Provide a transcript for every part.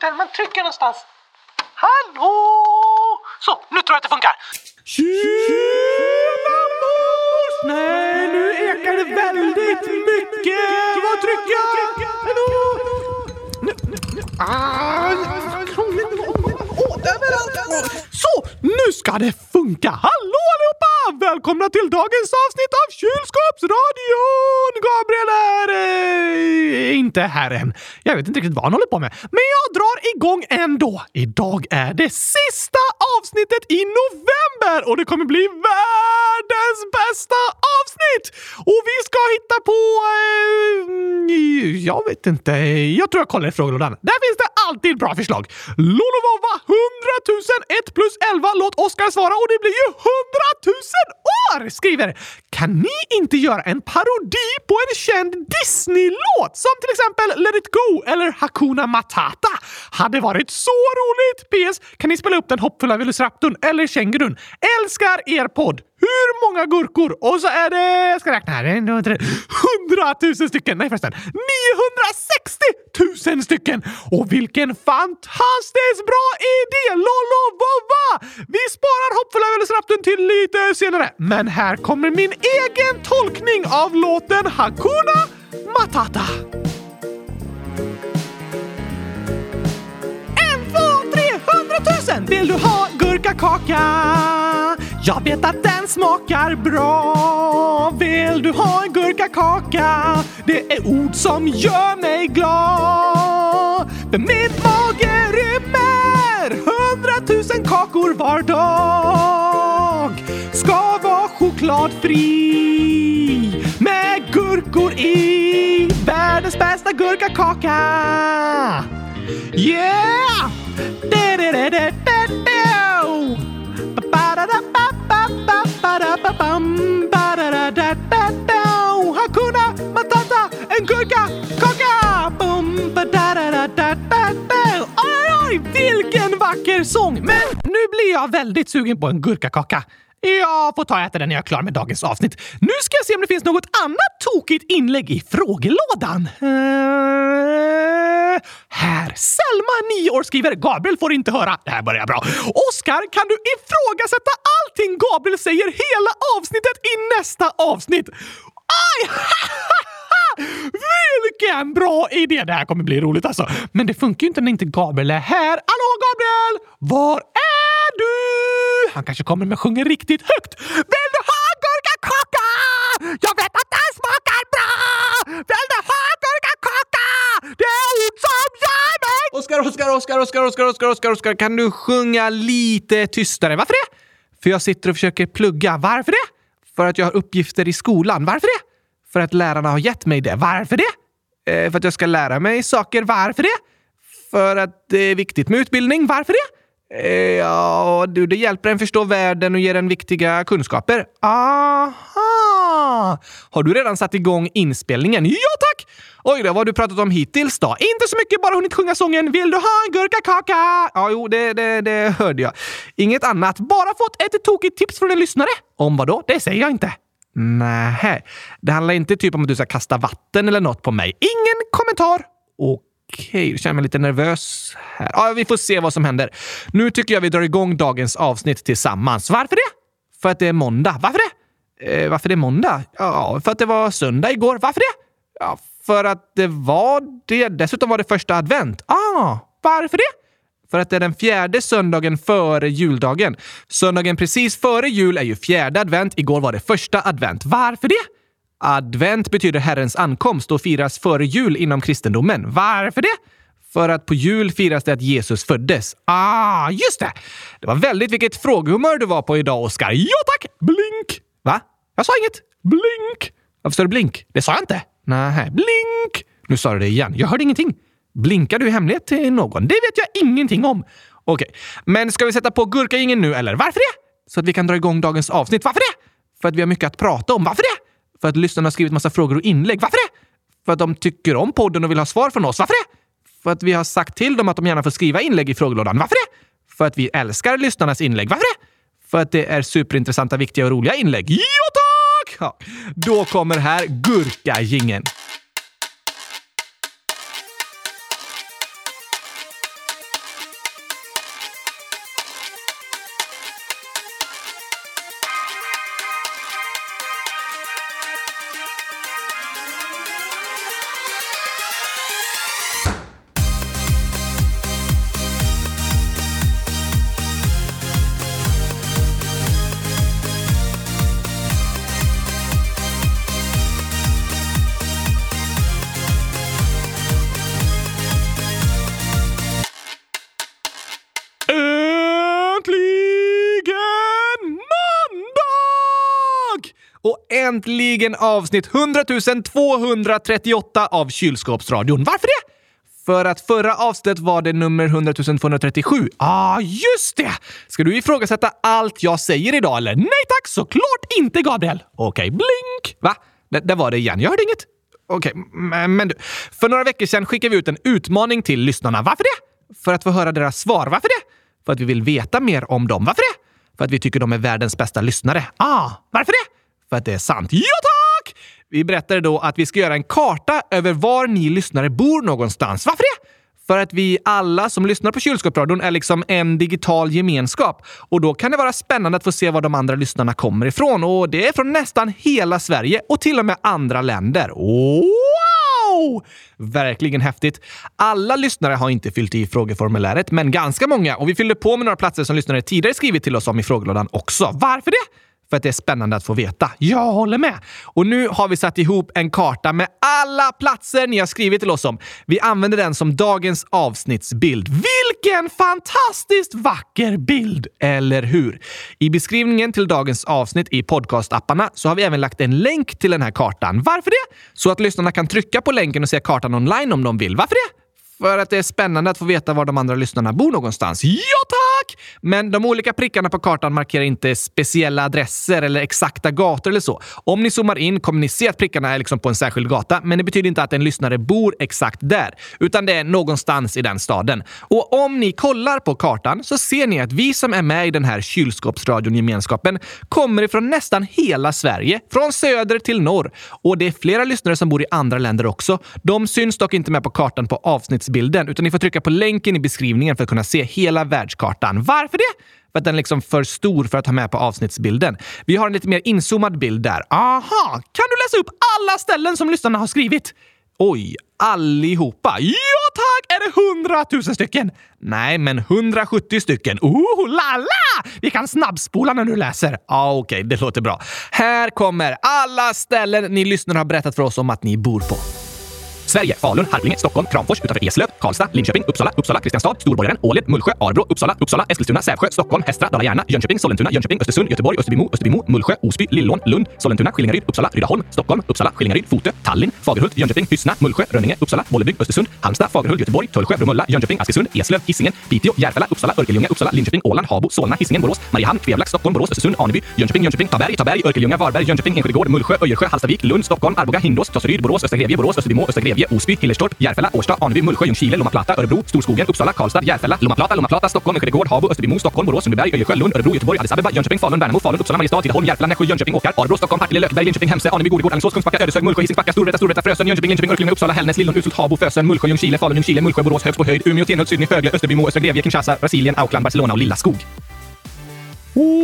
Den man trycker någonstans. Hallå! Så, nu tror jag att det funkar. Tjena mors! Nej, nu ekar det väldigt mycket. Vad trycker jag? Hallå? Nu, nu, Aj, ah, krångligt. Åh, överallt. Så, nu ska det funka. Hallå! Välkomna till dagens avsnitt av Kylskåpsradion! Gabriel är eh, inte här än. Jag vet inte riktigt vad han håller på med. Men jag drar igång ändå. Idag är det sista avsnittet i november och det kommer bli världens bästa avsnitt! Och vi ska hitta på... Eh, jag vet inte. Jag tror jag kollar i frågelådan. Där finns det alltid bra förslag. Lolovova 100 000 1 plus 11 låt Oskar svara och det blir ju 100 000 år! Skriver Kan ni inte göra en parodi på en känd Disney-låt som till exempel Let it go eller Hakuna Matata? Hade varit så roligt! PS. Kan ni spela upp den hoppfulla velociraptorn eller kängurun? Älskar er podd! Hur många gurkor? Och så är det... Jag ska räkna här. 100 000 stycken! Nej förresten. 960 tusen stycken! Och vilken fantastiskt bra idé! Lolovova! Vi sparar hoppfulla velociraptorn till lite senare. Men här kommer min egen tolkning av låten Hakuna Matata. En, två, tre, hundratusen! Vill du ha gurkakaka? Jag vet att den smakar bra. Vill du ha en gurkakaka? Det är ord som gör mig glad. För min mage rymmer hundratusen kakor var dag. Ska vara chokladfri med gurkor i. Världens bästa gurkakaka. Yeah! Da-da-da-da-da-da. -da -da. Hakuna Matata, en gurkakaka! Bum, ba-da-da-da-da-da. Oj, oj, vilken vacker sång! Men nu blir jag väldigt sugen på en gurkakaka. Jag får ta och äta den när jag är klar med dagens avsnitt. Nu ska jag se om det finns något annat tokigt inlägg i frågelådan. Uh, här. Selma, 9 år, skriver Gabriel får inte höra. Det här börjar bra. Oskar, kan du ifrågasätta allting Gabriel säger hela avsnittet i nästa avsnitt? Aj! Vilken bra idé! Det här kommer bli roligt alltså. Men det funkar ju inte när inte Gabriel är här. Hallå Gabriel! Var är du? Han kanske kommer med sjunger riktigt högt. Vill du ha gurkakaka? Jag vet att den smakar bra! Vill du ha gurkakaka? Det är ord som gör mig... Oskar, Oskar, Oskar, Oskar, Oskar, Oskar, Oskar, Oskar, kan du sjunga lite tystare? Varför det? För jag sitter och försöker plugga. Varför det? För att jag har uppgifter i skolan. Varför det? För att lärarna har gett mig det. Varför det? Eh, för att jag ska lära mig saker. Varför det? För att det är viktigt med utbildning. Varför det? Eh, ja, du, det hjälper en förstå världen och ger en viktiga kunskaper. Aha! Har du redan satt igång inspelningen? Ja, tack! Oj då, vad har du pratat om hittills då? Inte så mycket, bara hunnit sjunga sången “Vill du ha en gurkakaka?” Ja, jo, det, det, det hörde jag. Inget annat. Bara fått ett tokigt tips från en lyssnare. Om vad då? Det säger jag inte. Nej, det handlar inte typ om att du ska kasta vatten eller något på mig. Ingen kommentar. Okej, jag känner mig lite nervös här. Ja, vi får se vad som händer. Nu tycker jag vi drar igång dagens avsnitt tillsammans. Varför det? För att det är måndag. Varför det? Eh, varför det är måndag? Ja, för att det var söndag igår. Varför det? Ja, för att det var det. Dessutom var det första advent. Ah, varför det? För att det är den fjärde söndagen före juldagen. Söndagen precis före jul är ju fjärde advent. Igår var det första advent. Varför det? Advent betyder Herrens ankomst och firas före jul inom kristendomen. Varför det? För att på jul firas det att Jesus föddes. Ah, just det! Det var väldigt vilket frågehumör du var på idag, Oskar. Ja tack! Blink! Va? Jag sa inget. Blink! Varför sa du blink? Det sa jag inte. Nej, blink! Nu sa du det igen. Jag hörde ingenting. Blinkar du i hemlighet till någon? Det vet jag ingenting om. Okej, men ska vi sätta på gurkagingen nu eller? Varför det? Så att vi kan dra igång dagens avsnitt. Varför det? För att vi har mycket att prata om. Varför det? För att lyssnarna har skrivit massa frågor och inlägg. Varför det? För att de tycker om podden och vill ha svar från oss. Varför det? För att vi har sagt till dem att de gärna får skriva inlägg i frågelådan. Varför det? För att vi älskar lyssnarnas inlägg. Varför det? För att det är superintressanta, viktiga och roliga inlägg. Ja, tack! Ja. Då kommer här gurkagingen. Äntligen avsnitt 100 238 av Kylskåpsradion. Varför det? För att förra avsnittet var det nummer 100 237. Ah, just det! Ska du ifrågasätta allt jag säger idag eller? Nej tack, såklart inte Gabriel! Okej, okay, blink! Va? D där var det igen. Jag hörde inget. Okej, okay, men, men du. För några veckor sedan skickade vi ut en utmaning till lyssnarna. Varför det? För att få höra deras svar. Varför det? För att vi vill veta mer om dem. Varför det? För att vi tycker de är världens bästa lyssnare. Ah, varför det? För att det är sant. Ja tack! Vi berättade då att vi ska göra en karta över var ni lyssnare bor någonstans. Varför det? För att vi alla som lyssnar på Kylskåpsradion är liksom en digital gemenskap. Och då kan det vara spännande att få se var de andra lyssnarna kommer ifrån. Och det är från nästan hela Sverige och till och med andra länder. Wow! Verkligen häftigt. Alla lyssnare har inte fyllt i frågeformuläret, men ganska många. Och vi fyllde på med några platser som lyssnare tidigare skrivit till oss om i frågelådan också. Varför det? För att det är spännande att få veta. Jag håller med! Och nu har vi satt ihop en karta med alla platser ni har skrivit till oss om. Vi använder den som dagens avsnittsbild. Vilken fantastiskt vacker bild! Eller hur? I beskrivningen till dagens avsnitt i podcastapparna så har vi även lagt en länk till den här kartan. Varför det? Så att lyssnarna kan trycka på länken och se kartan online om de vill. Varför det? För att det är spännande att få veta var de andra lyssnarna bor någonstans. Ja, tack! Men de olika prickarna på kartan markerar inte speciella adresser eller exakta gator eller så. Om ni zoomar in kommer ni se att prickarna är liksom på en särskild gata, men det betyder inte att en lyssnare bor exakt där, utan det är någonstans i den staden. Och om ni kollar på kartan så ser ni att vi som är med i den här kylskåpsradion-gemenskapen kommer ifrån nästan hela Sverige, från söder till norr. Och det är flera lyssnare som bor i andra länder också. De syns dock inte med på kartan på avsnittsbilden, utan ni får trycka på länken i beskrivningen för att kunna se hela världskartan. Varför det? För att den är liksom för stor för att ha med på avsnittsbilden. Vi har en lite mer inzoomad bild där. Aha! Kan du läsa upp alla ställen som lyssnarna har skrivit? Oj, allihopa? Ja tack! Är det hundratusen stycken? Nej, men 170 stycken. Oh la la! Vi kan snabbspola när du läser. Ah, Okej, okay, det låter bra. Här kommer alla ställen ni lyssnare har berättat för oss om att ni bor på. Sverige, Falun, Harplinge, Stockholm, Kramfors utanför Eslöv, Karlstad, Linköping, Uppsala, Uppsala, Kristianstad, Storborgaren, Åled, Mullsjö, Arbro, Uppsala, Uppsala, Eskilstuna, Sävsjö, Stockholm, Hästra, Dala-Järna, Jönköping, Sollentuna, Jönköping, Östersund, Göteborg, Österbymo, Österbymo, Mullsjö, Osby, Lillån, Lund, Sollentuna, Skillingaryd, Uppsala, Rydaholm, Stockholm, Uppsala, Skillingaryd, Fotö, Tallinn, Fagerhult, Jönköping, Hyssna, Mullsjö, Rönninge, Uppsala, Bollebygd, Östersund, Halmstad, Fagerhult, Göteborg, Tullsjö, Bromölla, Jönköping, Askersund, Eslöv, Hisingen, Piteå, Järfälla, Uppsala, Örkelljunga, Uppsala, Linköping, Åland, Habo, Solna, Hisingen, Borås, Mariehamn, Kvevlax, Stockholm, Borås, Östersund, Aneby, Jönköping, Jönköping, Taberg, Taberg, Örkelljunga, Varberg, Jönköping, Enskedegård, Mullsjö, Öjersjö, Hallstavik, Lund, Stockholm, Arboga, Hindås, Tosseryd, Borås, Östra Grevie, Borås, Österbymo, Östra Grevie, Osby, Hillerstorp, Järfälla, Årsta, Aneby, Mullsjö, Ljungskile, Lomma Plata, Örebro, Storskogen, Uppsala, Karlstad, Järfälla, Lomma Plata, Lomma Plata, Stockholm, Enskedegård, Habo, Österbymo, Stockholm, Borås, Sundbyberg, Öjersjö, Lund, Örebro, Göteborg, Addis Abeba, Jönköping, Falun, Värnamo, Falun, Uppsala, Mariestad, Tidaholm, Järfälla, Nässjö, Jönköping, Åkarp, Arbrå, Stockholm, Partille, Lökberg, Linköping, Hemse, Aneby, Godegård, Alingsås, Kungsbacka, Ödeshög, Mullsjö, Hisings Backa, Storvreta, Storvreta, Frösön, Jönköping, Linköping, Örkelljunga, Uppsala, Hällnäs, Lillån, Urshult, Habo, Fösön, Mullsjö, Ljungskile, Falun, Ljungskile, Mullsjö, Borås, Högsbo höjd, Umeå, Tenhult, Sydney, Fögle, Österbymo, Östra Grevie, Kinshasa, Brasilien, Auckland, Barcelona och Lilla Skog. Wow!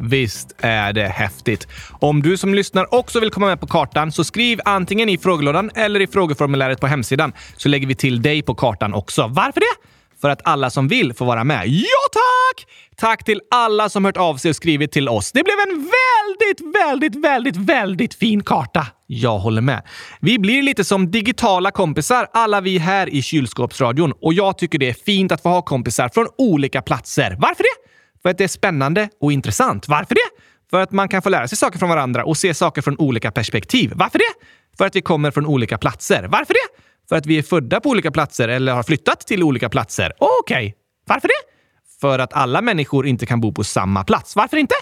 Visst är det häftigt. Om du som lyssnar också vill komma med på kartan så skriv antingen i frågelådan eller i frågeformuläret på hemsidan så lägger vi till dig på kartan också. Varför det? För att alla som vill får vara med. Ja, tack! Tack till alla som hört av sig och skrivit till oss. Det blev en väldigt, väldigt, väldigt, väldigt fin karta. Jag håller med. Vi blir lite som digitala kompisar, alla vi här i Kylskåpsradion. Och jag tycker det är fint att få ha kompisar från olika platser. Varför det? För att det är spännande och intressant. Varför det? För att man kan få lära sig saker från varandra och se saker från olika perspektiv. Varför det? För att vi kommer från olika platser. Varför det? För att vi är födda på olika platser eller har flyttat till olika platser. Okej. Okay. Varför det? För att alla människor inte kan bo på samma plats. Varför inte?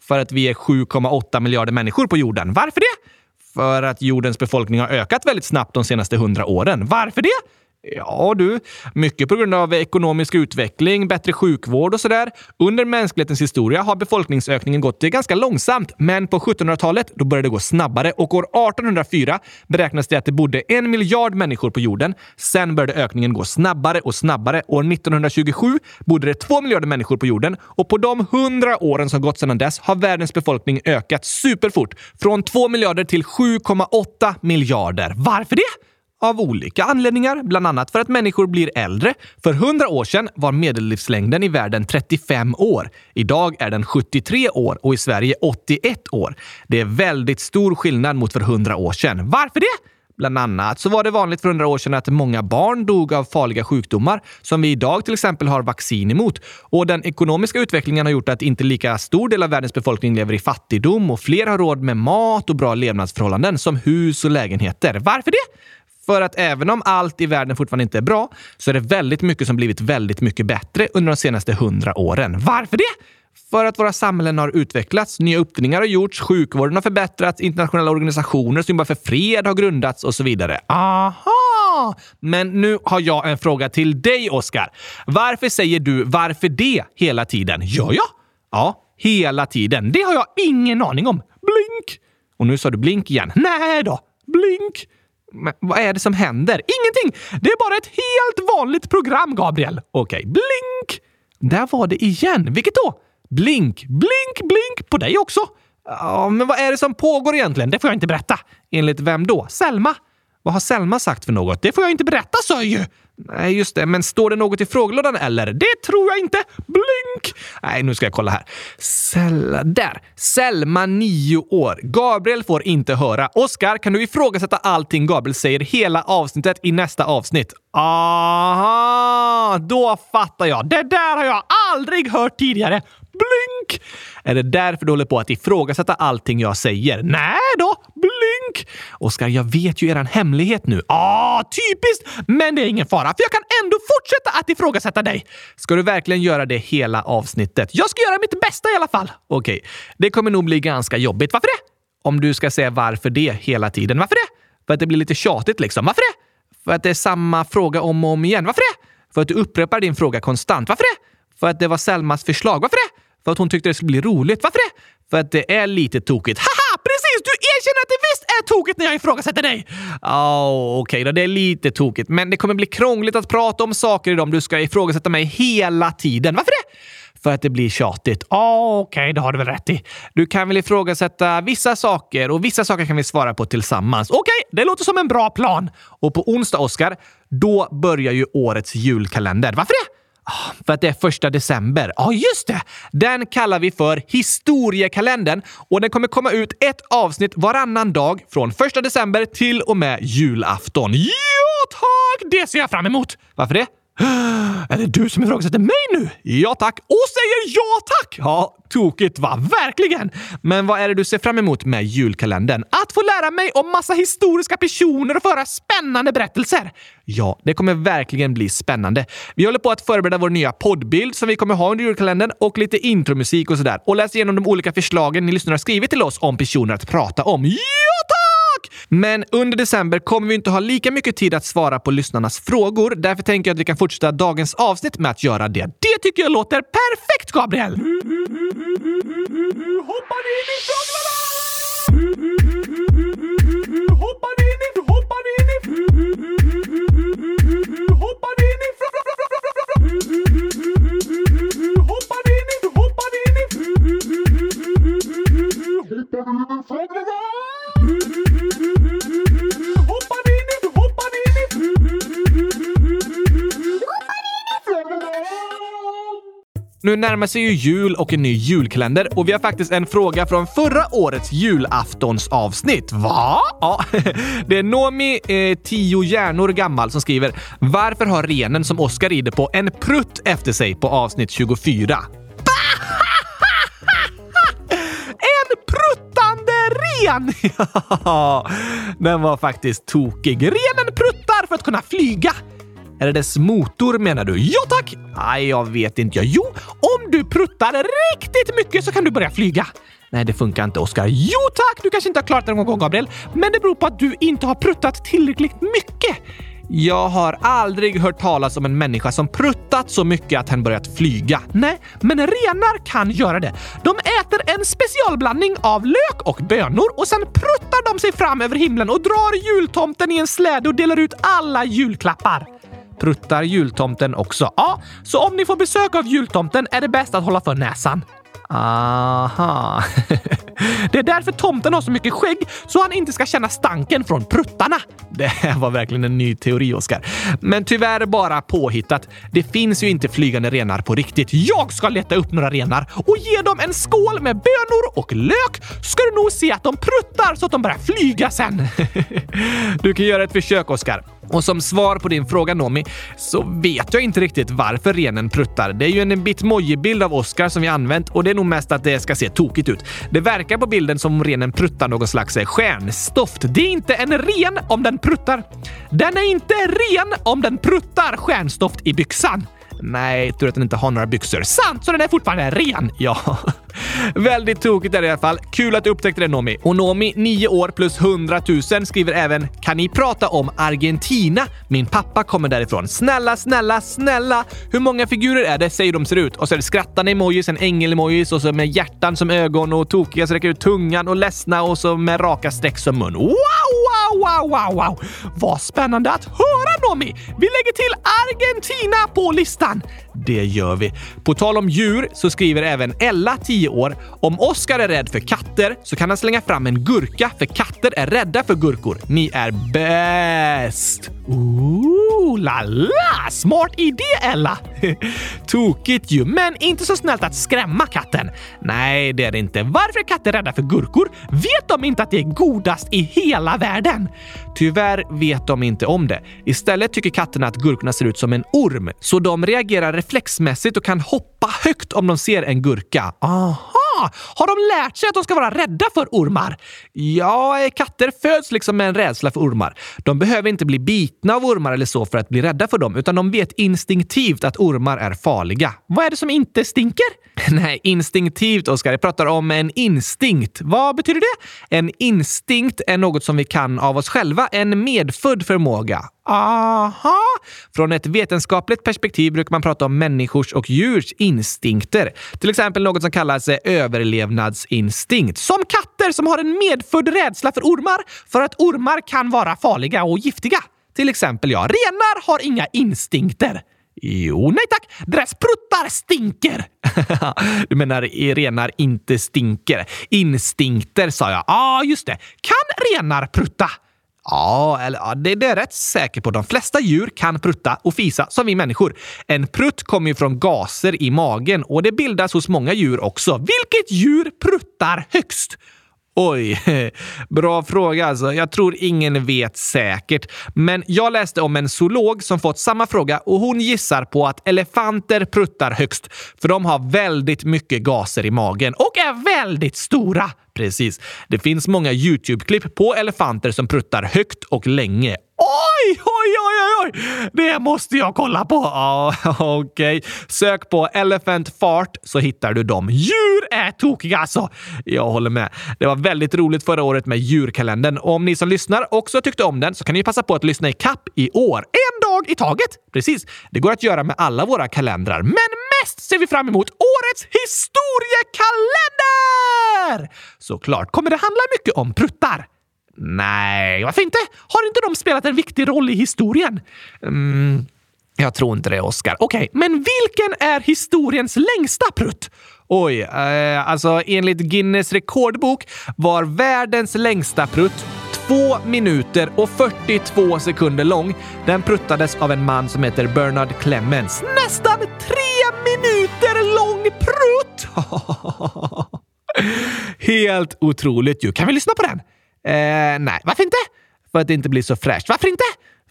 För att vi är 7,8 miljarder människor på jorden. Varför det? För att jordens befolkning har ökat väldigt snabbt de senaste hundra åren. Varför det? Ja du, mycket på grund av ekonomisk utveckling, bättre sjukvård och sådär. Under mänsklighetens historia har befolkningsökningen gått ganska långsamt, men på 1700-talet då började det gå snabbare och år 1804 beräknas det att det bodde en miljard människor på jorden. Sen började ökningen gå snabbare och snabbare. År 1927 bodde det två miljarder människor på jorden och på de hundra åren som gått sedan dess har världens befolkning ökat superfort. Från 2 miljarder till 7,8 miljarder. Varför det? Av olika anledningar, bland annat för att människor blir äldre. För 100 år sedan var medellivslängden i världen 35 år. Idag är den 73 år och i Sverige 81 år. Det är väldigt stor skillnad mot för 100 år sedan. Varför det? Bland annat så var det vanligt för hundra år sedan att många barn dog av farliga sjukdomar som vi idag till exempel har vaccin emot. Och den ekonomiska utvecklingen har gjort att inte lika stor del av världens befolkning lever i fattigdom och fler har råd med mat och bra levnadsförhållanden som hus och lägenheter. Varför det? För att även om allt i världen fortfarande inte är bra så är det väldigt mycket som blivit väldigt mycket bättre under de senaste hundra åren. Varför det? För att våra samhällen har utvecklats, nya uppfinningar har gjorts, sjukvården har förbättrats, internationella organisationer som jobbar för fred har grundats och så vidare. Aha! Men nu har jag en fråga till dig, Oskar. Varför säger du “varför det” hela tiden? Gör jag? Ja, hela tiden. Det har jag ingen aning om. Blink! Och nu sa du blink igen. Nej då, blink! Men vad är det som händer? Ingenting! Det är bara ett helt vanligt program, Gabriel. Okej, okay. blink! Där var det igen. Vilket då? Blink, blink, blink på dig också. Ja, men vad är det som pågår egentligen? Det får jag inte berätta. Enligt vem då? Selma? Vad har Selma sagt för något? Det får jag inte berätta, sa jag ju! Nej, just det. Men står det något i frågelådan eller? Det tror jag inte. Blink! Nej, nu ska jag kolla här. Sel där! Selma, nio år. Gabriel får inte höra. Oskar, kan du ifrågasätta allting Gabriel säger hela avsnittet i nästa avsnitt? Aha! Då fattar jag. Det där har jag aldrig hört tidigare. Blink! Är det därför du håller på att ifrågasätta allting jag säger? Nej då, blink! Oskar, jag vet ju eran hemlighet nu. Ah, typiskt! Men det är ingen fara, för jag kan ändå fortsätta att ifrågasätta dig. Ska du verkligen göra det hela avsnittet? Jag ska göra mitt bästa i alla fall. Okej, okay. det kommer nog bli ganska jobbigt. Varför det? Om du ska säga varför det hela tiden. Varför det? För att det blir lite tjatigt liksom. Varför det? För att det är samma fråga om och om igen. Varför det? För att du upprepar din fråga konstant. Varför det? För att det var Selmas förslag. Varför det? För att hon tyckte det skulle bli roligt. Varför det? För att det är lite tokigt. Haha! Precis! Du erkänner att det visst är tokigt när jag ifrågasätter dig! Oh, Okej okay, då, det är lite tokigt. Men det kommer bli krångligt att prata om saker idag om du ska ifrågasätta mig hela tiden. Varför det? För att det blir tjatigt. Oh, Okej, okay, det har du väl rätt i. Du kan väl ifrågasätta vissa saker och vissa saker kan vi svara på tillsammans. Okej, okay, det låter som en bra plan. Och på onsdag, Oskar, då börjar ju årets julkalender. Varför det? För att det är första december. Ja, just det! Den kallar vi för historiekalendern och den kommer komma ut ett avsnitt varannan dag från första december till och med julafton. Ja, tack! Det ser jag fram emot! Varför det? Är det du som ifrågasätter mig nu? Ja tack! Och säger ja tack! Ja, tokigt va? Verkligen! Men vad är det du ser fram emot med julkalendern? Att få lära mig om massa historiska personer och föra spännande berättelser! Ja, det kommer verkligen bli spännande. Vi håller på att förbereda vår nya poddbild som vi kommer ha under julkalendern och lite intromusik och sådär. Och läs igenom de olika förslagen ni lyssnare har skrivit till oss om personer att prata om. Ja tack! Men under december kommer vi inte ha lika mycket tid att svara på lyssnarnas frågor. Därför tänker jag att vi kan fortsätta dagens avsnitt med att göra det. Det tycker jag låter perfekt, Gabriel! Hoppar in i frågorna! Hoppar in i... Hoppar in i... Hoppar in i... Hoppar in i... Hoppar in i... Hoppar in i! Nu närmar sig ju jul och en ny julkalender och vi har faktiskt en fråga från förra årets julaftonsavsnitt. Va? Ja, det är Nomi, eh, tio hjärnor gammal, som skriver “Varför har renen som Oskar rider på en prutt efter sig på avsnitt 24?” En pruttande ren! Ja, den var faktiskt tokig. Renen pruttar för att kunna flyga. Är det dess motor menar du? Ja tack! Nej, jag vet inte. Jo, om du pruttar riktigt mycket så kan du börja flyga. Nej, det funkar inte, Oskar. Jo tack! Du kanske inte har klarat det någon gång, Gabriel. Men det beror på att du inte har pruttat tillräckligt mycket. Jag har aldrig hört talas om en människa som pruttat så mycket att hen börjat flyga. Nej, men renar kan göra det. De äter en specialblandning av lök och bönor och sen pruttar de sig fram över himlen och drar jultomten i en släde och delar ut alla julklappar. Pruttar jultomten också? Ja, så om ni får besök av jultomten är det bäst att hålla för näsan. Aha. Det är därför tomten har så mycket skägg, så han inte ska känna stanken från pruttarna. Det här var verkligen en ny teori, Oskar. Men tyvärr bara påhittat. Det finns ju inte flygande renar på riktigt. Jag ska leta upp några renar och ge dem en skål med bönor och lök ska du nog se att de pruttar så att de börjar flyga sen. Du kan göra ett försök, Oskar. Och som svar på din fråga Nomi, så vet jag inte riktigt varför renen pruttar. Det är ju en bitmoji-bild av Oscar som vi använt och det är nog mest att det ska se tokigt ut. Det verkar på bilden som om renen pruttar någon slags eh, stjärnstoft. Det är inte en ren om den pruttar. Den är inte ren om den pruttar stjärnstoft i byxan. Nej, tur att den inte har några byxor. Sant, så den är fortfarande ren! Ja. Väldigt tokigt är det i alla fall. Kul att du upptäckte det Nomi. Och Nomi, 9 år plus 100 000, skriver även “Kan ni prata om Argentina? Min pappa kommer därifrån. Snälla, snälla, snälla! Hur många figurer är det? Säg hur de ser ut. Och så är det skrattande emojis, en ängel-emojis och så med hjärtan som ögon och tokiga som räcker ut tungan och ledsna och så med raka streck som mun. Wow, wow, wow, wow, wow! Vad spännande att höra Nomi! Vi lägger till Argentina på listan. Det gör vi. På tal om djur så skriver även Ella, 10 år, om Oskar är rädd för katter så kan han slänga fram en gurka för katter är rädda för gurkor. Ni är bäst! Ooh, la la! Smart idé Ella! Tokigt ju, men inte så snällt att skrämma katten. Nej, det är det inte. Varför är katter rädda för gurkor? Vet de inte att det är godast i hela världen? Tyvärr vet de inte om det. Istället tycker katterna att gurkorna ser ut som en orm, så de reagerar reflexmässigt och kan hoppa högt om de ser en gurka. Aha! Har de lärt sig att de ska vara rädda för ormar? Ja, katter föds liksom med en rädsla för ormar. De behöver inte bli bitna av ormar eller så för att bli rädda för dem, utan de vet instinktivt att ormar är farliga. Vad är det som inte stinker? Nej, instinktivt, Oskar. Jag pratar om en instinkt. Vad betyder det? En instinkt är något som vi kan av oss själva, en medfödd förmåga. Aha! Från ett vetenskapligt perspektiv brukar man prata om människors och djurs instinkter. Till exempel något som kallas eh, överlevnadsinstinkt. Som katter som har en medfödd rädsla för ormar för att ormar kan vara farliga och giftiga. Till exempel ja, renar har inga instinkter. Jo, nej tack. Deras pruttar stinker. du menar renar inte stinker? Instinkter sa jag. Ja, ah, just det. Kan renar prutta? Ja, eller, ja det, det är rätt säker på. De flesta djur kan prutta och fisa som vi människor. En prutt kommer ju från gaser i magen och det bildas hos många djur också. Vilket djur pruttar högst? Oj, bra fråga alltså. Jag tror ingen vet säkert. Men jag läste om en zoolog som fått samma fråga och hon gissar på att elefanter pruttar högst för de har väldigt mycket gaser i magen och är väldigt stora. Precis. Det finns många YouTube-klipp på elefanter som pruttar högt och länge. Oj, oj, oj, oj! Det måste jag kolla på. Ja, Okej. Okay. Sök på Elephant Fart så hittar du dem. Djur är tokiga alltså! Jag håller med. Det var väldigt roligt förra året med djurkalendern. Om ni som lyssnar också tyckte om den så kan ni passa på att lyssna i kapp i år. En dag i taget! Precis. Det går att göra med alla våra kalendrar. Men mest ser vi fram emot årets historiekalender! Såklart kommer det handla mycket om pruttar. Nej, varför inte? Har inte de spelat en viktig roll i historien? Mm, jag tror inte det, Oscar. Okej, okay, men vilken är historiens längsta prutt? Oj, eh, alltså enligt Guinness rekordbok var världens längsta prutt 2 minuter och 42 sekunder lång. Den pruttades av en man som heter Bernard Clemens. Nästan tre minuter lång prutt! Helt otroligt ju. Kan vi lyssna på den? Eh, nej, varför inte? För att det inte blir så fräscht. Varför inte?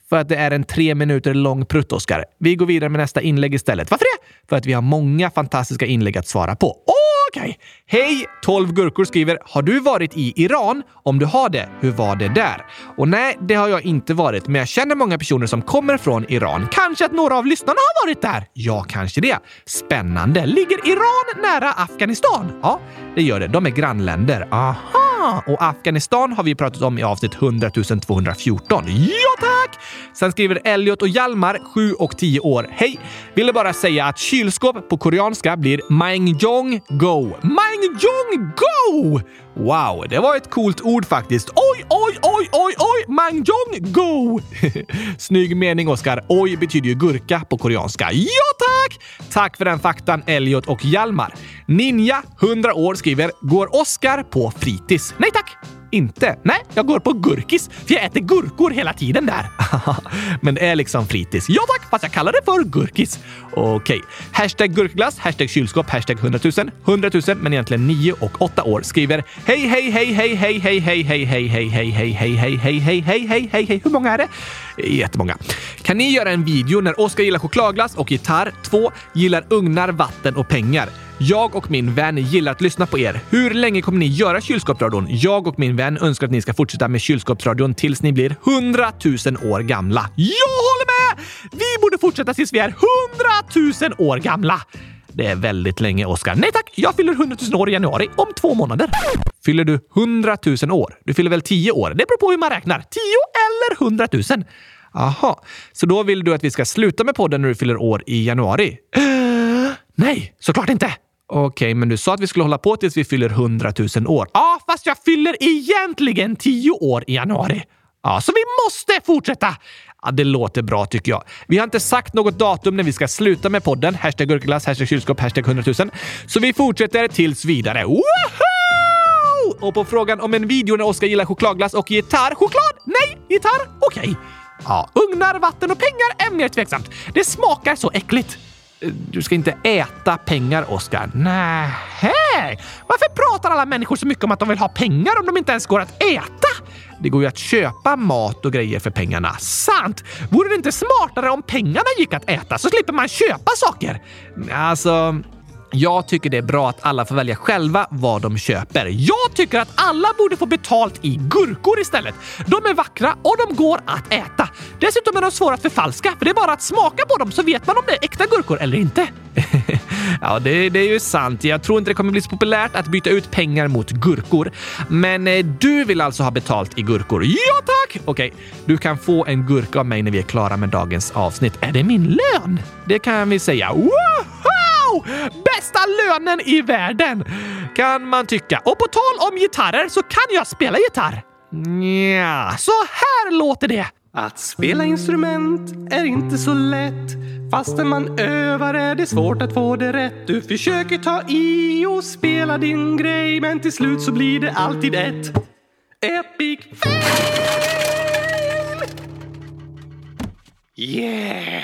För att det är en tre minuter lång prutt, Oskar. Vi går vidare med nästa inlägg istället. Varför det? För att vi har många fantastiska inlägg att svara på. Okej! Okay. Hej! 12 gurkor skriver “Har du varit i Iran? Om du har det, hur var det där?” Och nej, det har jag inte varit, men jag känner många personer som kommer från Iran. Kanske att några av lyssnarna har varit där? Ja, kanske det. Spännande! Ligger Iran nära Afghanistan? Ja, det gör det. De är grannländer. Aha! Och Afghanistan har vi pratat om i avsnitt 100 214. Ja, tack! Tack! Sen skriver Elliot och Hjalmar, 7 och 10 år. Hej! Ville bara säga att kylskåp på koreanska blir Mangjong Go. Mangjong Go! Wow, det var ett coolt ord faktiskt. Oj, oj, oj, oj, oj! Mangjong Go! Snygg mening, Oskar. Oj betyder ju gurka på koreanska. Ja, tack! Tack för den faktan, Elliot och Hjalmar. Ninja, 100 år, skriver “Går Oskar på fritids?” Nej tack! Inte. Nej, jag går på gurkis, för jag äter gurkor hela tiden där. men det är liksom fritids. Ja tack, fast jag kallar det för gurkis. Okej. Okay. Hashtag gurkglass, hashtag kylskåp, hashtag 100 000. 100 000, men egentligen 9 och 8 år skriver Hej, hej, hej, hej, hej, hej, hej, hej, hej, hej, hej, hej, hej, hej, hej, hej, hej, hej, hej, hej. hej hej Hur många är det? Jättemånga. Kan ni göra en video när Oskar gillar chokladglass och gitarr? 2. Gillar ugnar, vatten och pengar. Jag och min vän gillar att lyssna på er. Hur länge kommer ni göra kylskåpsradion? Jag och min vän önskar att ni ska fortsätta med kylskåpsradion tills ni blir 100 000 år gamla. Jag håller med! Vi borde fortsätta tills vi är 100 000 år gamla. Det är väldigt länge, Oskar. Nej tack, jag fyller 100 000 år i januari om två månader. Fyller du 100 000 år? Du fyller väl 10 år? Det beror på hur man räknar. 10 eller 100 000. Aha, så då vill du att vi ska sluta med podden när du fyller år i januari? Nej, såklart inte! Okej, okay, men du sa att vi skulle hålla på tills vi fyller 100 000 år. Ja, fast jag fyller egentligen 10 år i januari. Ja, så vi måste fortsätta! Ja, det låter bra tycker jag. Vi har inte sagt något datum när vi ska sluta med podden. Hashtag gurkaglass, hashtag kylskåp, hashtag 100 000. Så vi fortsätter tills vidare. Woho! Och på frågan om en video när Oskar gillar chokladglass och gitarr. Choklad? Nej! Gitarr? Okej. Okay. Ja, ugnar, vatten och pengar är mer tveksamt. Det smakar så äckligt. Du ska inte äta pengar, Oskar. Nej. Varför pratar alla människor så mycket om att de vill ha pengar om de inte ens går att äta? Det går ju att köpa mat och grejer för pengarna. Sant! Vore det inte smartare om pengarna gick att äta så slipper man köpa saker? Alltså, jag tycker det är bra att alla får välja själva vad de köper. Jag tycker att alla borde få betalt i gurkor istället. De är vackra och de går att äta. Dessutom är de svåra att förfalska, för det är bara att smaka på dem så vet man om det är äkta gurkor eller inte. ja, det, det, är ju sant. Jag tror inte det kommer bli så populärt att byta ut pengar mot gurkor. Men eh, du vill alltså ha betalt i gurkor? Ja, tack! Okej, okay. du kan få en gurka av mig när vi är klara med dagens avsnitt. Är det min lön? Det kan vi säga. Wow! Bästa lönen i världen! Kan man tycka. Och på tal om gitarrer så kan jag spela gitarr. Ja, så här låter det. Att spela instrument är inte så lätt. Fastän man övar är det svårt att få det rätt. Du försöker ta i och spela din grej men till slut så blir det alltid ett epic fail! Yeah!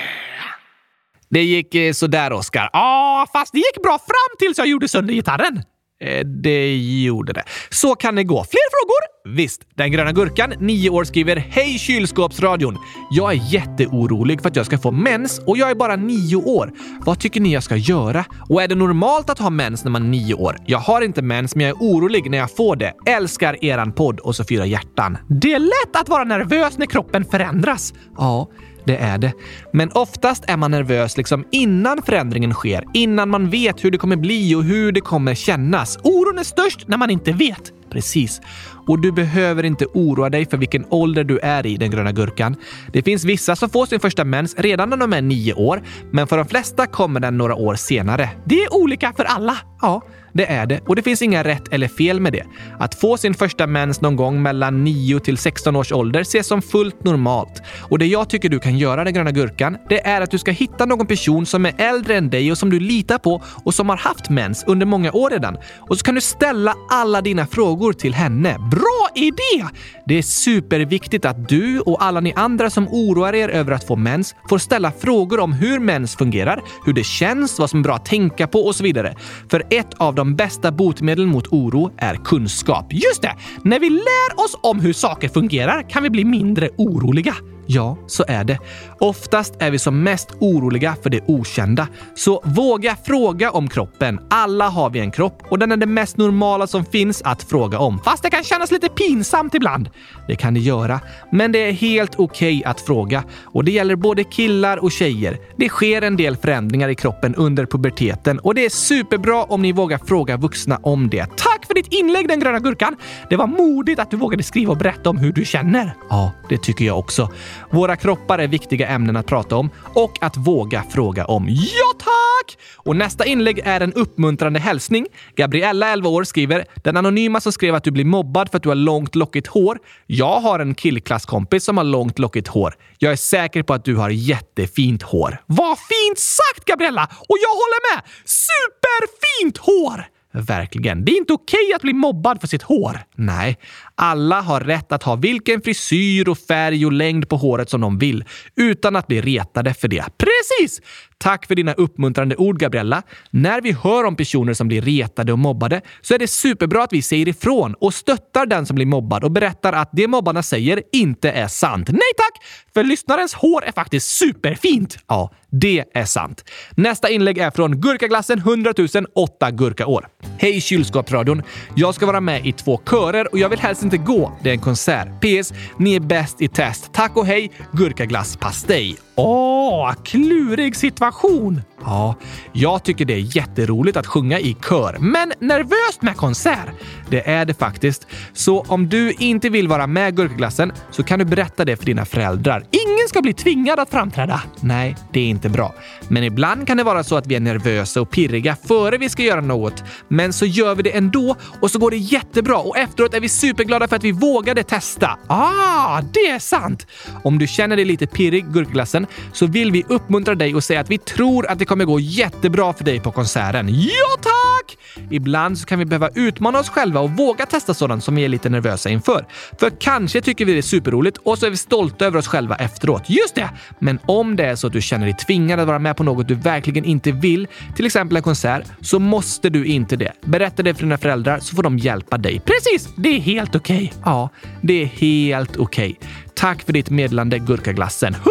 Det gick eh, sådär, Oskar. Ja, fast det gick bra fram tills jag gjorde sönder gitarren. Eh, det gjorde det. Så kan det gå. Fler frågor? Visst. Den gröna gurkan, 9 år, skriver Hej kylskåpsradion! Jag är jätteorolig för att jag ska få mens och jag är bara 9 år. Vad tycker ni jag ska göra? Och är det normalt att ha mens när man är 9 år? Jag har inte mens, men jag är orolig när jag får det. Älskar eran podd och så fyra hjärtan. Det är lätt att vara nervös när kroppen förändras. Ja, det är det. Men oftast är man nervös liksom innan förändringen sker, innan man vet hur det kommer bli och hur det kommer kännas. Oron är störst när man inte vet. Precis. Och du behöver inte oroa dig för vilken ålder du är i, den gröna gurkan. Det finns vissa som får sin första mens redan när de är nio år, men för de flesta kommer den några år senare. Det är olika för alla. Ja, det är det. Och det finns inga rätt eller fel med det. Att få sin första mens någon gång mellan 9 till 16 års ålder ses som fullt normalt. Och det jag tycker du kan göra, den gröna gurkan, det är att du ska hitta någon person som är äldre än dig och som du litar på och som har haft mens under många år redan. Och så kan du ställa alla dina frågor till henne. Bra idé! Det är superviktigt att du och alla ni andra som oroar er över att få mens får ställa frågor om hur mens fungerar, hur det känns, vad som är bra att tänka på och så vidare. För ett av de bästa botemedlen mot oro är kunskap. Just det! När vi lär oss om hur saker fungerar kan vi bli mindre oroliga. Ja, så är det. Oftast är vi som mest oroliga för det okända. Så våga fråga om kroppen. Alla har vi en kropp och den är det mest normala som finns att fråga om. Fast det kan kännas lite pinsamt ibland. Det kan det göra. Men det är helt okej okay att fråga. Och det gäller både killar och tjejer. Det sker en del förändringar i kroppen under puberteten och det är superbra om ni vågar fråga vuxna om det. Tack för ditt inlägg, den gröna gurkan. Det var modigt att du vågade skriva och berätta om hur du känner. Ja, det tycker jag också. Våra kroppar är viktiga ämnen att prata om och att våga fråga om. Ja, tack! Och nästa inlägg är en uppmuntrande hälsning. Gabriella, 11 år, skriver “Den anonyma som skrev att du blir mobbad för att du har långt lockigt hår. Jag har en killklasskompis som har långt lockigt hår. Jag är säker på att du har jättefint hår.” Vad fint sagt, Gabriella! Och jag håller med! Superfint hår! Verkligen. Det är inte okej att bli mobbad för sitt hår. Nej, alla har rätt att ha vilken frisyr och färg och längd på håret som de vill utan att bli retade för det. Precis! Tack för dina uppmuntrande ord, Gabriella. När vi hör om personer som blir retade och mobbade så är det superbra att vi säger ifrån och stöttar den som blir mobbad och berättar att det mobbarna säger inte är sant. Nej tack! För lyssnarens hår är faktiskt superfint. Ja, det är sant. Nästa inlägg är från Gurkaglassen 100 000 8 gurkaår. Hej kylskåpsradion! Jag ska vara med i två körer och jag vill helst inte gå. Det är en konsert. PS. Ni är bäst i test. Tack och hej! Gurkaglasspastej. Åh, klurig situation! Ja, jag tycker det är jätteroligt att sjunga i kör, men nervöst med konsert. Det är det faktiskt. Så om du inte vill vara med Gurkaglassen så kan du berätta det för dina föräldrar. Ingen ska bli tvingad att framträda. Nej, det är inte bra. Men ibland kan det vara så att vi är nervösa och pirriga före vi ska göra något. Men så gör vi det ändå och så går det jättebra och efteråt är vi superglada för att vi vågade testa. Ah, det är sant! Om du känner dig lite pirrig, Gurkaglassen, så vill vi uppmuntra dig och säga att vi tror att det kommer gå jättebra för dig på konserten. Ja, tack! Ibland så kan vi behöva utmana oss själva och våga testa sådant som vi är lite nervösa inför. För kanske tycker vi det är superroligt och så är vi stolta över oss själva efteråt. Just det! Men om det är så att du känner dig tvingad att vara med på något du verkligen inte vill, till exempel en konsert, så måste du inte det. Berätta det för dina föräldrar så får de hjälpa dig. Precis! Det är helt okej. Okay. Ja, det är helt okej. Okay. Tack för ditt meddelande, Gurkaglassen. 100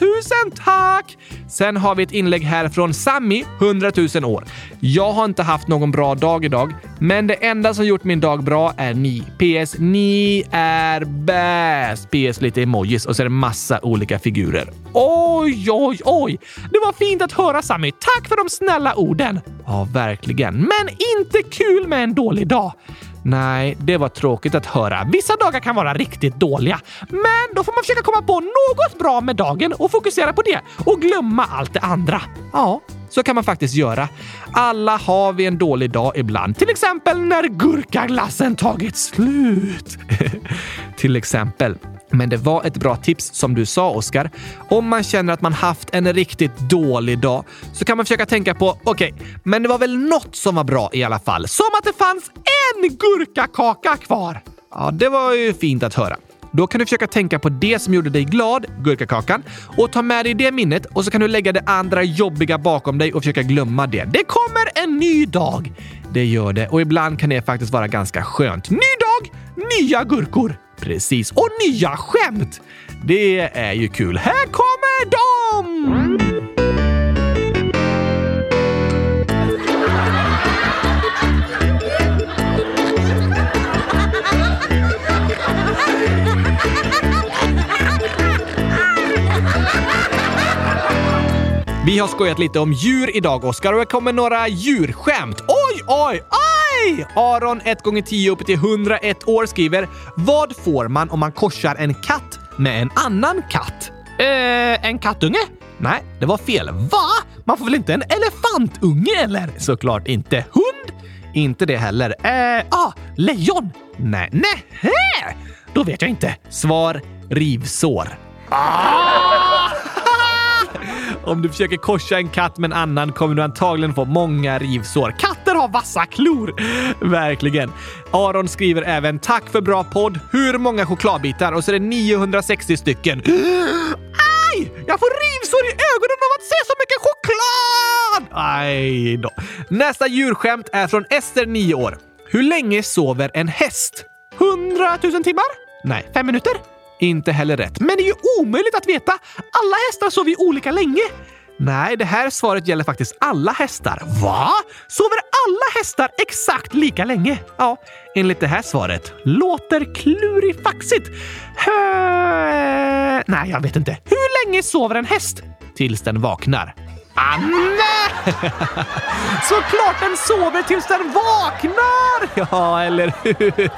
000 tack! Sen har vi ett inlägg här från Sammy, 100 000 år. Jag har inte haft någon bra dag idag, men det enda som gjort min dag bra är ni. PS. Ni är bäst! PS. Lite emojis och så är det massa olika figurer. Oj, oj, oj! Det var fint att höra Sammy. Tack för de snälla orden! Ja, verkligen. Men inte kul med en dålig dag. Nej, det var tråkigt att höra. Vissa dagar kan vara riktigt dåliga, men då får man försöka komma på något bra med dagen och fokusera på det och glömma allt det andra. Ja, så kan man faktiskt göra. Alla har vi en dålig dag ibland. Till exempel när gurkaglassen tagit slut. Till exempel. Men det var ett bra tips som du sa, Oskar. Om man känner att man haft en riktigt dålig dag så kan man försöka tänka på okej, okay, men det var väl något som var bra i alla fall. Som att det fanns en gurkakaka kvar. Ja, det var ju fint att höra. Då kan du försöka tänka på det som gjorde dig glad, gurkakakan, och ta med dig det minnet och så kan du lägga det andra jobbiga bakom dig och försöka glömma det. Det kommer en ny dag! Det gör det och ibland kan det faktiskt vara ganska skönt. Ny dag, nya gurkor! Precis, och nya skämt! Det är ju kul. Här kommer de! Vi har skojat lite om djur idag, Oskar, och det kommer några djurskämt. Oj, oj, oj! Aron, 1 gånger 10 upp till 101 år, skriver Vad får man om man korsar en katt med en annan katt? Eh, en kattunge? Nej, det var fel. Va? Man får väl inte en elefantunge eller? Såklart inte. Hund? Inte det heller. Eh, ah, lejon? Nej, nej. Då vet jag inte. Svar rivsår. Ah! Om du försöker korsa en katt med en annan kommer du antagligen få många rivsår. Katter har vassa klor! Verkligen. Aron skriver även “Tack för bra podd. Hur många chokladbitar?” och så är det 960 stycken. Aj! Jag får rivsår i ögonen av att se så mycket choklad! Aj då. Nästa djurskämt är från Ester, 9 år. Hur länge sover en häst? 100 000 timmar? Nej, fem minuter? Inte heller rätt. Men det är ju omöjligt att veta! Alla hästar sover ju olika länge. Nej, det här svaret gäller faktiskt alla hästar. Va? Sover alla hästar exakt lika länge? Ja, enligt det här svaret. Låter klurifaxigt. Hö... Nej, jag vet inte. Hur länge sover en häst? Tills den vaknar. Anne! Såklart den sover tills den vaknar! Ja, eller hur?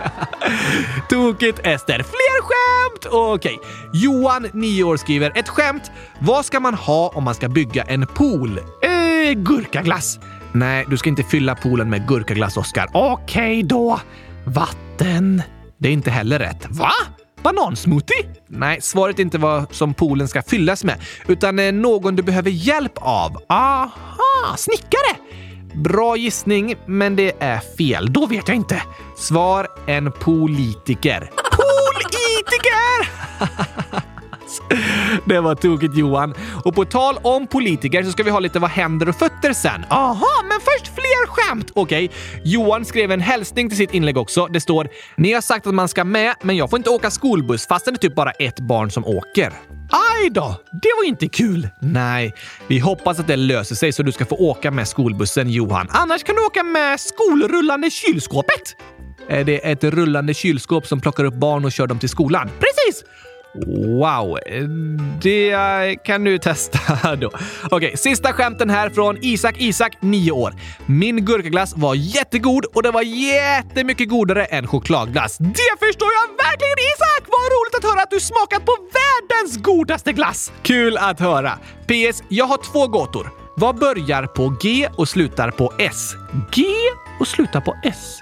Tokigt Ester. Fler skämt! Okej. Johan, 9 år, skriver ett skämt. Vad ska man ha om man ska bygga en pool? Eh, gurkaglass. Nej, du ska inte fylla poolen med gurkaglass, Oskar. Okej då. Vatten. Det är inte heller rätt. Va? Banansmoothie? Nej, svaret är inte vad som poolen ska fyllas med, utan eh, någon du behöver hjälp av. Aha, snickare! Bra gissning, men det är fel. Då vet jag inte. Svar en politiker. Politiker! Det var tokigt Johan. Och på tal om politiker så ska vi ha lite vad händer och fötter sen. Aha, men först fler skämt! Okej, Johan skrev en hälsning till sitt inlägg också. Det står “Ni har sagt att man ska med, men jag får inte åka skolbuss fastän det är typ bara ett barn som åker.” Aj då! Det var inte kul. Nej, vi hoppas att det löser sig så du ska få åka med skolbussen Johan. Annars kan du åka med skolrullande kylskåpet. Är det ett rullande kylskåp som plockar upp barn och kör dem till skolan? Precis! Wow, det kan du testa då. Okej, sista skämten här från Isak Isak, 9 år. Min gurkaglass var jättegod och det var jättemycket godare än chokladglass. Det förstår jag verkligen Isak! Vad roligt att höra att du smakat på världens godaste glass! Kul att höra. PS. Jag har två gåtor. Vad börjar på G och slutar på S? G och slutar på S.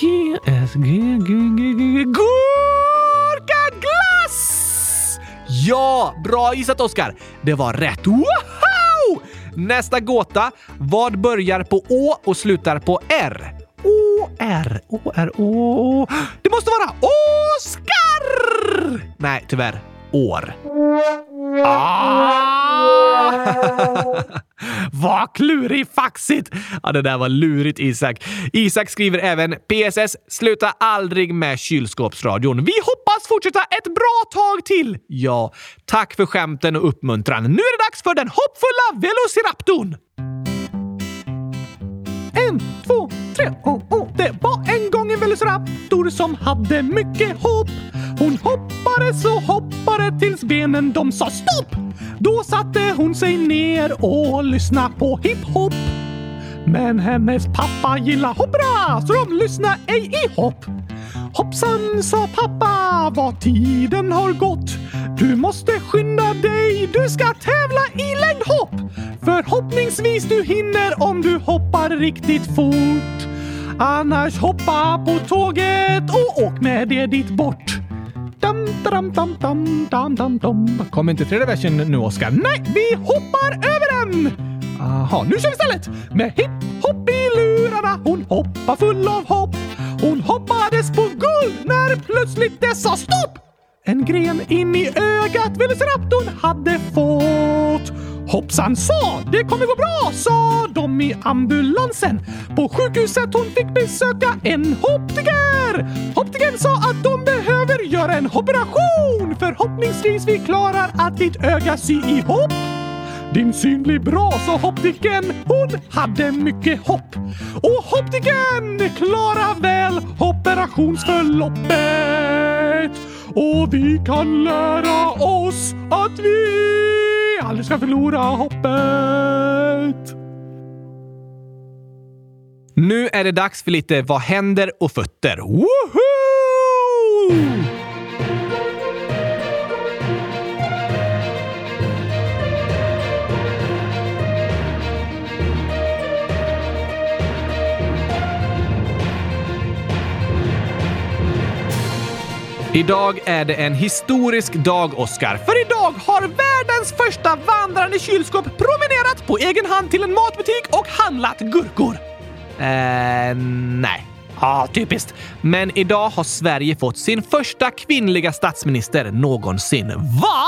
G, S, G, G, G, G, G. Gurkaglass! Ja, bra gissat Oskar! Det var rätt. Wow! Nästa gåta. Vad börjar på Å och slutar på R? Å, R, Å, R, Å. Det måste vara Oskar! Nej, tyvärr. År. Ah! Vad klurifaxigt! Ja, det där var lurigt Isak. Isak skriver även PSS. Sluta aldrig med kylskåpsradion. Vi hoppas fortsätta ett bra tag till! Ja, tack för skämten och uppmuntran. Nu är det dags för den hoppfulla Velociraptorn! En, två, tre, oh, oh. Det var en gång en velociraptor som hade mycket hopp. Hon hoppade så hoppade tills benen de sa stopp. Då satte hon sig ner och lyssnade på hiphop. Men hennes pappa gillar hoppra så de lyssnade ej i hopp. Hoppsan, sa pappa, vad tiden har gått. Du måste skynda dig, du ska tävla i längdhopp. Förhoppningsvis du hinner om du hoppar riktigt fort. Annars hoppa på tåget och åk med det dit bort. Dam, dam, dam, dam, dam, dam, dam. Kommer inte tredje versen nu, Oskar? Nej, vi hoppar över den! Aha, nu kör vi istället! Med hipp-hopp i lurarna, hon hoppar full av hopp. Hon hoppades på guld när plötsligt det sa stopp! En gren in i ögat Velociraptorn hade fått. Hoppsan sa, det kommer gå bra, sa de i ambulansen. På sjukhuset hon fick besöka en optiker. Optikern sa att de behöver göra en operation. Förhoppningsvis vi klarar att ditt öga sy ihop. Din syn blir bra, sa optiken. Hon hade mycket hopp. Och optiken klarar väl operationsförloppet. Och vi kan lära oss att vi aldrig ska förlora hoppet. Nu är det dags för lite Vad händer och fötter. Woohoo! Idag är det en historisk dag, Oscar. För idag har världens första vandrande kylskåp promenerat på egen hand till en matbutik och handlat gurkor. Eh, nej. Ja, typiskt. Men idag har Sverige fått sin första kvinnliga statsminister någonsin. Va?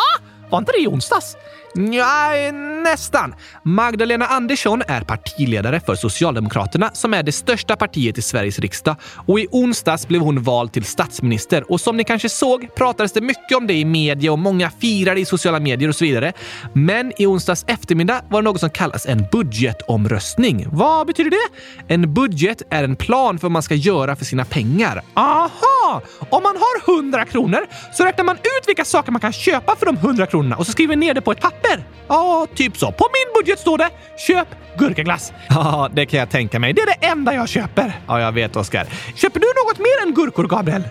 Var inte det i onsdags? Nej, nästan. Magdalena Andersson är partiledare för Socialdemokraterna som är det största partiet i Sveriges riksdag och i onsdags blev hon vald till statsminister och som ni kanske såg pratades det mycket om det i media och många firade i sociala medier och så vidare. Men i onsdags eftermiddag var det något som kallas en budgetomröstning. Vad betyder det? En budget är en plan för vad man ska göra för sina pengar. Aha! Om man har 100 kronor så räknar man ut vilka saker man kan köpa för de 100 kronorna och så skriver ner det på ett papper. Ja, typ så. På min budget står det “Köp gurkaglass”. Ja, det kan jag tänka mig. Det är det enda jag köper. Ja, jag vet Oskar. Köper du något mer än gurkor, Gabriel?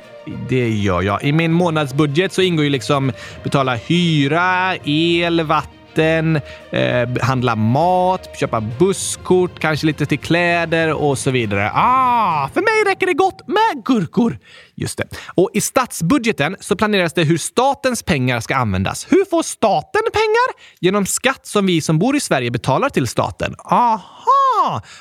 Det gör jag. I min månadsbudget så ingår ju liksom betala hyra, el, vatten, eh, handla mat, köpa busskort, kanske lite till kläder och så vidare. Ah, för mig räcker det gott med gurkor. Just det. Och i statsbudgeten så planeras det hur statens pengar ska användas. Hur får staten pengar? Genom skatt som vi som bor i Sverige betalar till staten. Aha!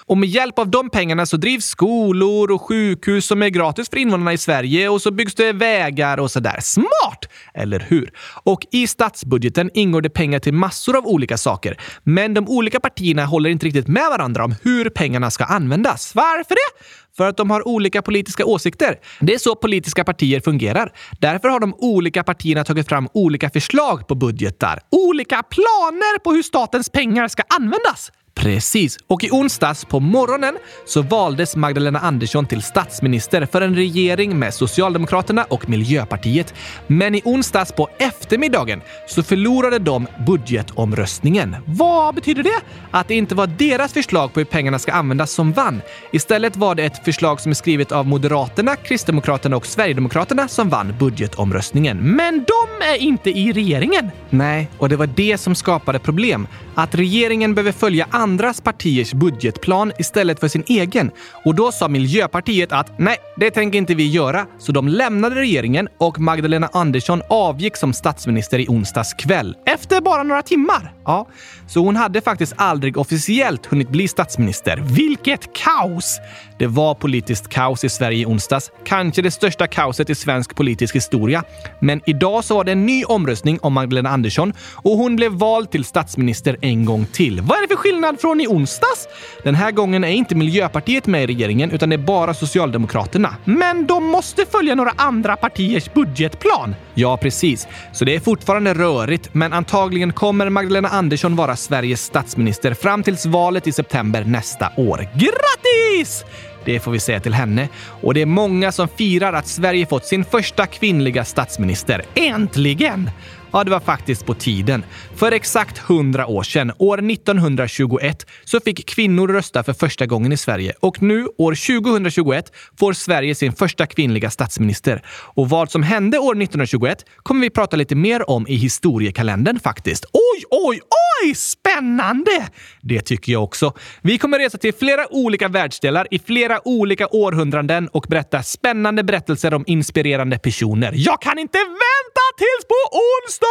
Och med hjälp av de pengarna så drivs skolor och sjukhus som är gratis för invånarna i Sverige och så byggs det vägar och sådär. Smart! Eller hur? Och i statsbudgeten ingår det pengar till massor av olika saker. Men de olika partierna håller inte riktigt med varandra om hur pengarna ska användas. Varför det? För att de har olika politiska åsikter. Det är så politiska partier fungerar. Därför har de olika partierna tagit fram olika förslag på budgetar. Olika planer på hur statens pengar ska användas. Precis. Och i onsdags på morgonen så valdes Magdalena Andersson till statsminister för en regering med Socialdemokraterna och Miljöpartiet. Men i onsdags på eftermiddagen så förlorade de budgetomröstningen. Vad betyder det? Att det inte var deras förslag på hur pengarna ska användas som vann. Istället var det ett förslag som är skrivet av Moderaterna, Kristdemokraterna och Sverigedemokraterna som vann budgetomröstningen. Men de är inte i regeringen. Nej, och det var det som skapade problem. Att regeringen behöver följa andras partiers budgetplan istället för sin egen. Och då sa Miljöpartiet att nej, det tänker inte vi göra. Så de lämnade regeringen och Magdalena Andersson avgick som statsminister i onsdags kväll. Efter bara några timmar? Ja, så hon hade faktiskt aldrig officiellt hunnit bli statsminister. Vilket kaos! Det var politiskt kaos i Sverige i onsdags. Kanske det största kaoset i svensk politisk historia. Men idag så var det en ny omröstning om Magdalena Andersson och hon blev vald till statsminister en gång till. Vad är det för skillnad från i onsdags? Den här gången är inte Miljöpartiet med i regeringen utan det är bara Socialdemokraterna. Men de måste följa några andra partiers budgetplan. Ja, precis. Så det är fortfarande rörigt, men antagligen kommer Magdalena Andersson vara Sveriges statsminister fram tills valet i september nästa år. Grattis! Det får vi säga till henne. Och det är många som firar att Sverige fått sin första kvinnliga statsminister. Äntligen! Ja, det var faktiskt på tiden. För exakt 100 år sedan, år 1921, så fick kvinnor rösta för första gången i Sverige. Och nu, år 2021, får Sverige sin första kvinnliga statsminister. Och vad som hände år 1921 kommer vi prata lite mer om i historiekalendern faktiskt. Oj, oj, oj! Spännande! Det tycker jag också. Vi kommer resa till flera olika världsdelar i flera olika århundraden och berätta spännande berättelser om inspirerande personer. Jag kan inte vänta tills på onsdag!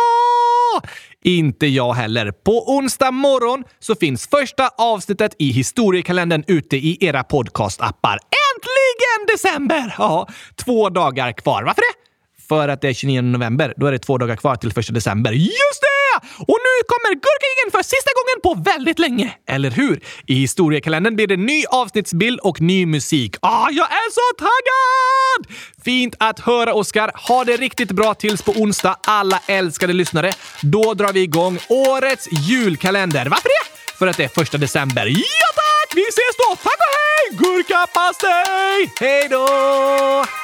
Inte jag heller. På onsdag morgon så finns första avsnittet i historiekalendern ute i era podcastappar. Äntligen december! Ja, två dagar kvar. Varför det? För att det är 29 november. Då är det två dagar kvar till första december. Just det! Och nu kommer Gurkagängen för sista gången på väldigt länge. Eller hur? I historiekalendern blir det ny avsnittsbild och ny musik. Ah, jag är så taggad! Fint att höra, Oskar. Ha det riktigt bra tills på onsdag, alla älskade lyssnare. Då drar vi igång årets julkalender. Varför det? För att det är första december. Ja tack! Vi ses då! Tack och hej! Gurkapastej! Hej då!